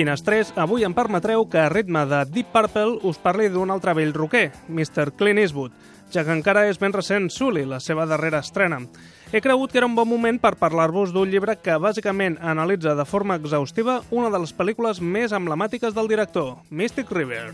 Finestrés, avui em permetreu que a ritme de Deep Purple us parli d'un altre vell roquer, Mr. Clint Eastwood, ja que encara és ben recent Sully, la seva darrera estrena. He cregut que era un bon moment per parlar-vos d'un llibre que bàsicament analitza de forma exhaustiva una de les pel·lícules més emblemàtiques del director, Mystic River.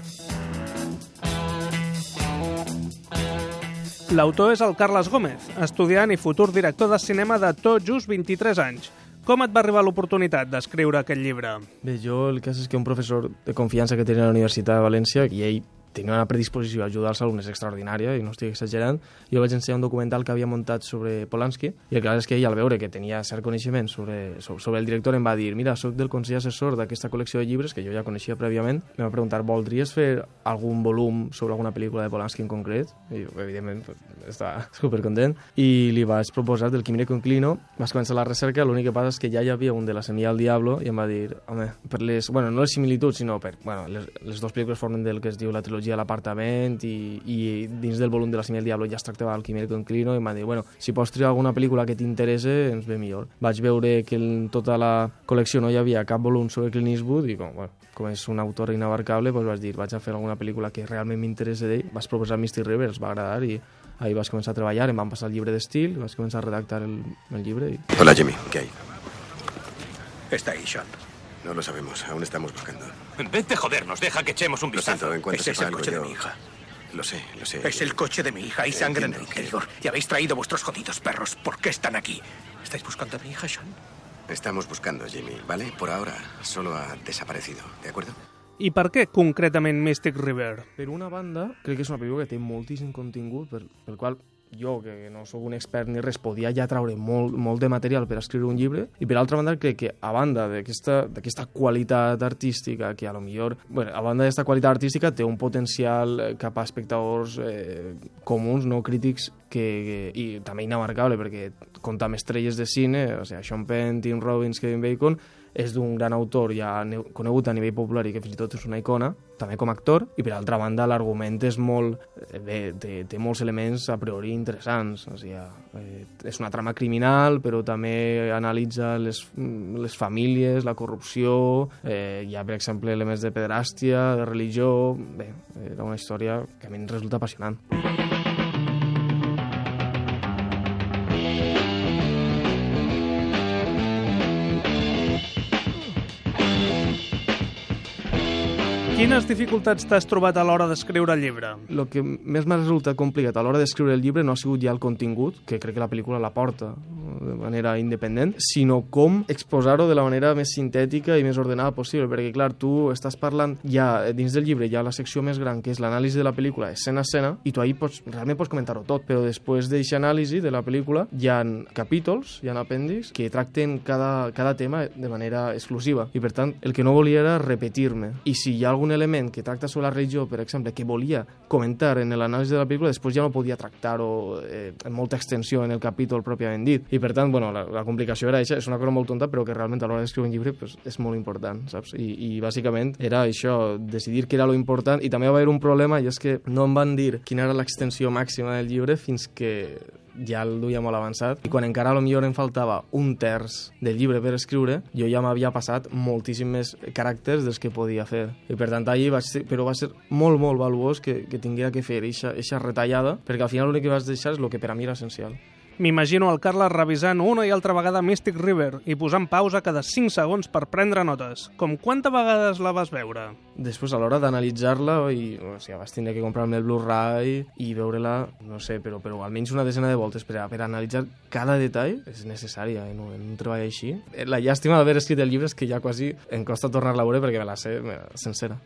L'autor és el Carles Gómez, estudiant i futur director de cinema de tot just 23 anys. Com et va arribar l'oportunitat d'escriure aquest llibre? Bé, jo el cas és que un professor de confiança que tenia a la Universitat de València, i ell tenia una predisposició a ajudar els alumnes extraordinària, i no estic exagerant, jo vaig ensenyar un documental que havia muntat sobre Polanski, i el que és que ell, al veure que tenia cert coneixement sobre, sobre el director, em va dir, mira, sóc del Consell Assessor d'aquesta col·lecció de llibres, que jo ja coneixia prèviament, em va preguntar, voldries fer algun volum sobre alguna pel·lícula de Polanski en concret? I jo, evidentment, estava supercontent, i li vaig proposar del Quimire Conclino, vas començar la recerca, l'únic que passa és que ja hi havia un de la Semilla al Diablo, i em va dir, home, per les, bueno, no les similituds, sinó per, bueno, les, les dues pel·lícules formen del que es diu la trilogia trilogia a l'apartament i, i dins del volum de la Semilla del Diablo ja es tractava del Quimera Conclino i em va dir, bueno, si pots triar alguna pel·lícula que t'interesse, ens ve millor. Vaig veure que en tota la col·lecció no hi havia cap volum sobre Clint Eastwood i com, bueno, com és un autor inabarcable, doncs vaig dir, vaig a fer alguna pel·lícula que realment m'interessa d'ell. Vaig proposar Mystic River, els va agradar i ahí vaig començar a treballar, em van passar el llibre d'estil, vaig començar a redactar el, el llibre. I... Hola, Jimmy. ¿Qué hay? Está ahí, Sean. No lo sabemos. Aún estamos buscando. En vez de jodernos, deja que echemos un Lo vistazo. siento, en Ese es el algo, coche yo- de mi hija. Lo sé, lo sé. Es el coche de mi hija. Hay sangre en el interior. Y habéis traído vuestros jodidos perros. ¿Por qué están aquí? ¿Estáis buscando a mi hija, Sean? Estamos buscando, Jimmy, ¿vale? Por ahora solo ha desaparecido, ¿de acuerdo? I per què concretament Mystic River? Per una banda, crec que és una pel·lícula que té moltíssim contingut, per, pel qual jo, que no sóc un expert ni res, podia ja traure molt, molt de material per escriure un llibre, i per altra banda crec que a banda d'aquesta qualitat artística, que a lo millor, bueno, a banda d'aquesta qualitat artística té un potencial eh, cap a espectadors eh, comuns, no crítics, que, que, i també inamarcable, perquè compta amb estrelles de cine, o sigui, Sean Penn, Tim Robbins, Kevin Bacon, és d'un gran autor ja ne- conegut a nivell popular i que fins i tot és una icona, també com a actor, i per altra banda l'argument és molt... eh, Bé, té, té molts elements a priori interessants, o sigui, eh, és una trama criminal, però també analitza les, les famílies, la corrupció, eh, hi ha, per exemple, elements de pedràstia, de religió... Bé, era una història que a mi em resulta apassionant. Quines dificultats t'has trobat a l'hora d'escriure el llibre? El que més m'ha resultat complicat a l'hora d'escriure el llibre no ha sigut ja el contingut, que crec que la pel·lícula la porta de manera independent, sinó com exposar-ho de la manera més sintètica i més ordenada possible, perquè clar, tu estàs parlant ja dins del llibre, ha la secció més gran, que és l'anàlisi de la pel·lícula escena a escena, i tu ahí pots, realment pots comentar-ho tot, però després d'aquesta anàlisi de la pel·lícula hi ha capítols, hi ha apèndix, que tracten cada, cada tema de manera exclusiva, i per tant el que no volia era repetir-me, i si hi ha algun element que tracta sobre la religió, per exemple, que volia comentar en l'anàlisi de la pel·lícula, després ja no podia tractar-ho eh, en molta extensió en el capítol pròpiament dit. I per tant, bueno, la, la complicació era això, és una cosa molt tonta, però que realment a l'hora d'escriure un llibre pues, és molt important, saps? I, I bàsicament era això, decidir què era lo important, i també va haver un problema, i és que no em van dir quina era l'extensió màxima del llibre fins que ja el duia molt avançat i quan encara a lo millor em faltava un terç del llibre per escriure, jo ja m'havia passat moltíssim més caràcters dels que podia fer. I per tant, allí vaig ser, però va ser molt, molt valuós que, que tinguera que fer eixa retallada, perquè al final l'únic que vaig deixar és el que per a mi era essencial. M'imagino el Carles revisant una i altra vegada Mystic River i posant pausa cada 5 segons per prendre notes. Com quantes vegades la vas veure? Després, a l'hora d'analitzar-la, i, o sigui, vaig tindre que comprar-me el Blu-ray i veure-la, no sé, però, però almenys una desena de voltes per, per analitzar cada detall és necessària en un, en un treball així. Eh, La llàstima d'haver escrit el llibre és que ja quasi em costa tornar-la a veure perquè me la sé me sencera.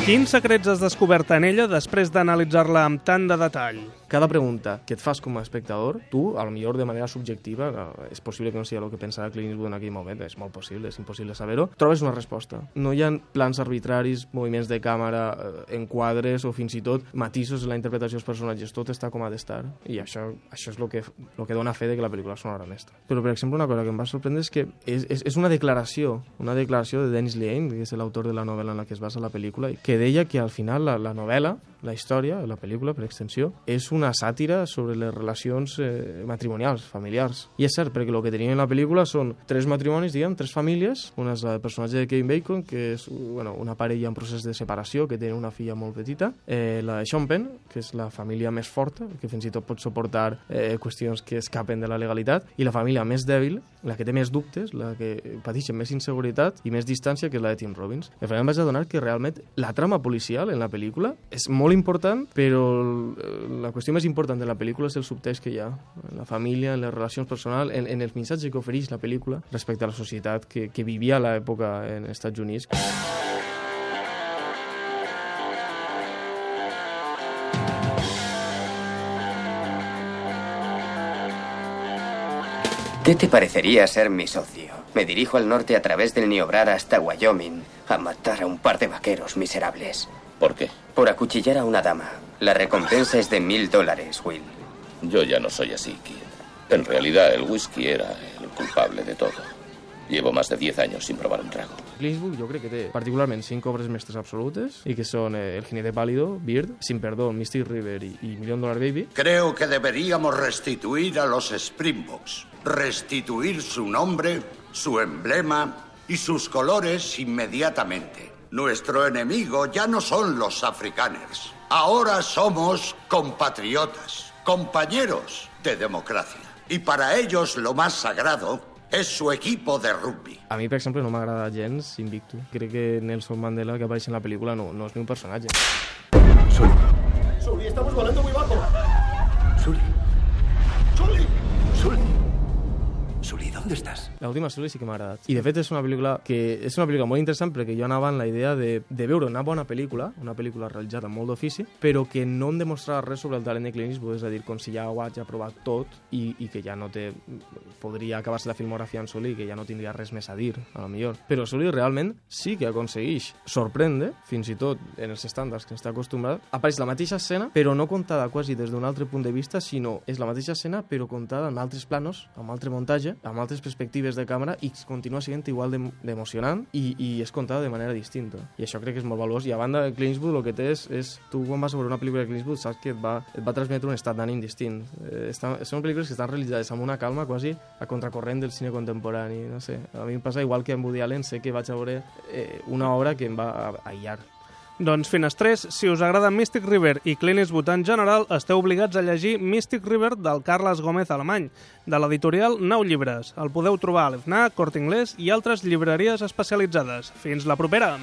Quins secrets has descobert en ella després d'analitzar-la amb tant de detall? Cada pregunta que et fas com a espectador, tu, a lo millor de manera subjectiva, eh, és possible que no sigui el que pensava Clint Eastwood en aquell moment, és molt possible, és impossible saber-ho, trobes una resposta. No hi ha plans arbitraris, moviments de càmera, eh, enquadres o fins i tot matisos en la interpretació dels personatges, tot està com ha d'estar. I això, això és el que, el que dona fe de que la pel·lícula és una obra mestra. Però, per exemple, una cosa que em va sorprendre és que és, és, és una declaració, una declaració de Dennis Lehane, que és l'autor de la novel·la en la que es basa la pel·lícula, que deia que al final la, la novel·la La història, la pel·lícula, per extensió, és una sàtira sobre les relacions eh, matrimonials, familiars. I és cert, perquè el que tenim en la pel·lícula són tres matrimonis, diguem, tres famílies. Una és el personatge de Kevin Bacon, que és bueno, una parella en procés de separació, que té una filla molt petita. Eh, la de Sean Penn, que és la família més forta, que fins i tot pot suportar eh, qüestions que escapen de la legalitat. I la família més dèbil, la que té més dubtes, la que pateix més inseguretat i més distància, que és la de Tim Robbins. Al final em vaig adonar que realment la trama policial en la pel·lícula és molt important, però la qüestió més important de la pel·lícula és el subtext que hi ha en la família, en les relacions personals, en, en el missatge que ofereix la pel·lícula respecte a la societat que, que vivia a l'època en els Estats Units. ¿Qué te parecería ser mi socio? Me dirijo al norte a través del Niobrara hasta Wyoming a matar a un par de vaqueros miserables. ¿Por qué? Por acuchillar a una dama. La recompensa es de mil dólares, Will. Yo ya no soy así, Kid. En realidad, el whisky era el culpable de todo. Llevo más de 10 años sin probar un trago. Eastwood jo crec que té particularment cinc obres mestres absolutes i que són eh, El jinete pálido, Beard, Sin perdón, Mystic River i, i Million Dollar Baby. Creo que deberíamos restituir a los Springboks. Restituir su nombre, su emblema y sus colores inmediatamente. Nuestro enemigo ya no son los africaners. Ahora somos compatriotas, compañeros de democracia. Y para ellos lo más sagrado es su equipo de rugby. A mi, per exemple, no m'agrada gens Invictus. Crec que Nelson Mandela, que apareix en la pel·lícula, no, no és ni un personatge. Sully. Sully, estamos volando muy bajo. Sully. ¿Dónde estás? L'última Sully sí que m'ha agradat. I de fet és una pel·lícula que és una pel·lícula molt interessant perquè jo anava en la idea de, de veure una bona pel·lícula, una pel·lícula realitzada amb molt d'ofici, però que no em demostrava res sobre el talent de Clint Eastwood, és a dir, com si ja ho haig provat tot i, i que ja no té... podria acabar-se la filmografia en Sully, que ja no tindria res més a dir, a lo millor. Però Sully realment sí que aconsegueix sorprendre, fins i tot en els estàndards que està acostumbrat, apareix la mateixa escena, però no contada quasi des d'un altre punt de vista, sinó és la mateixa escena, però contada en altres planos, amb altre muntatge, amb altres perspectives de càmera i continua sent igual d'emocionant i, i és contada de manera distinta. I això crec que és molt valuós. I a banda, Clint Eastwood el que té és, és tu quan vas a veure una pel·lícula de Clint Eastwood saps que et va, et va transmetre un estat d'ànim distint. Eh, està, són pel·lícules que estan realitzades amb una calma quasi a contracorrent del cine contemporani. No sé, a mi em passa igual que amb Woody Allen, sé que vaig a veure eh, una obra que em va aïllar. Doncs finestrers, si us agrada Mystic River i Clint Eastwood en general, esteu obligats a llegir Mystic River del Carles Gómez Alemany, de l'editorial Nou Llibres. El podeu trobar a l'FNAC, Cort Inglés i altres llibreries especialitzades. Fins la propera!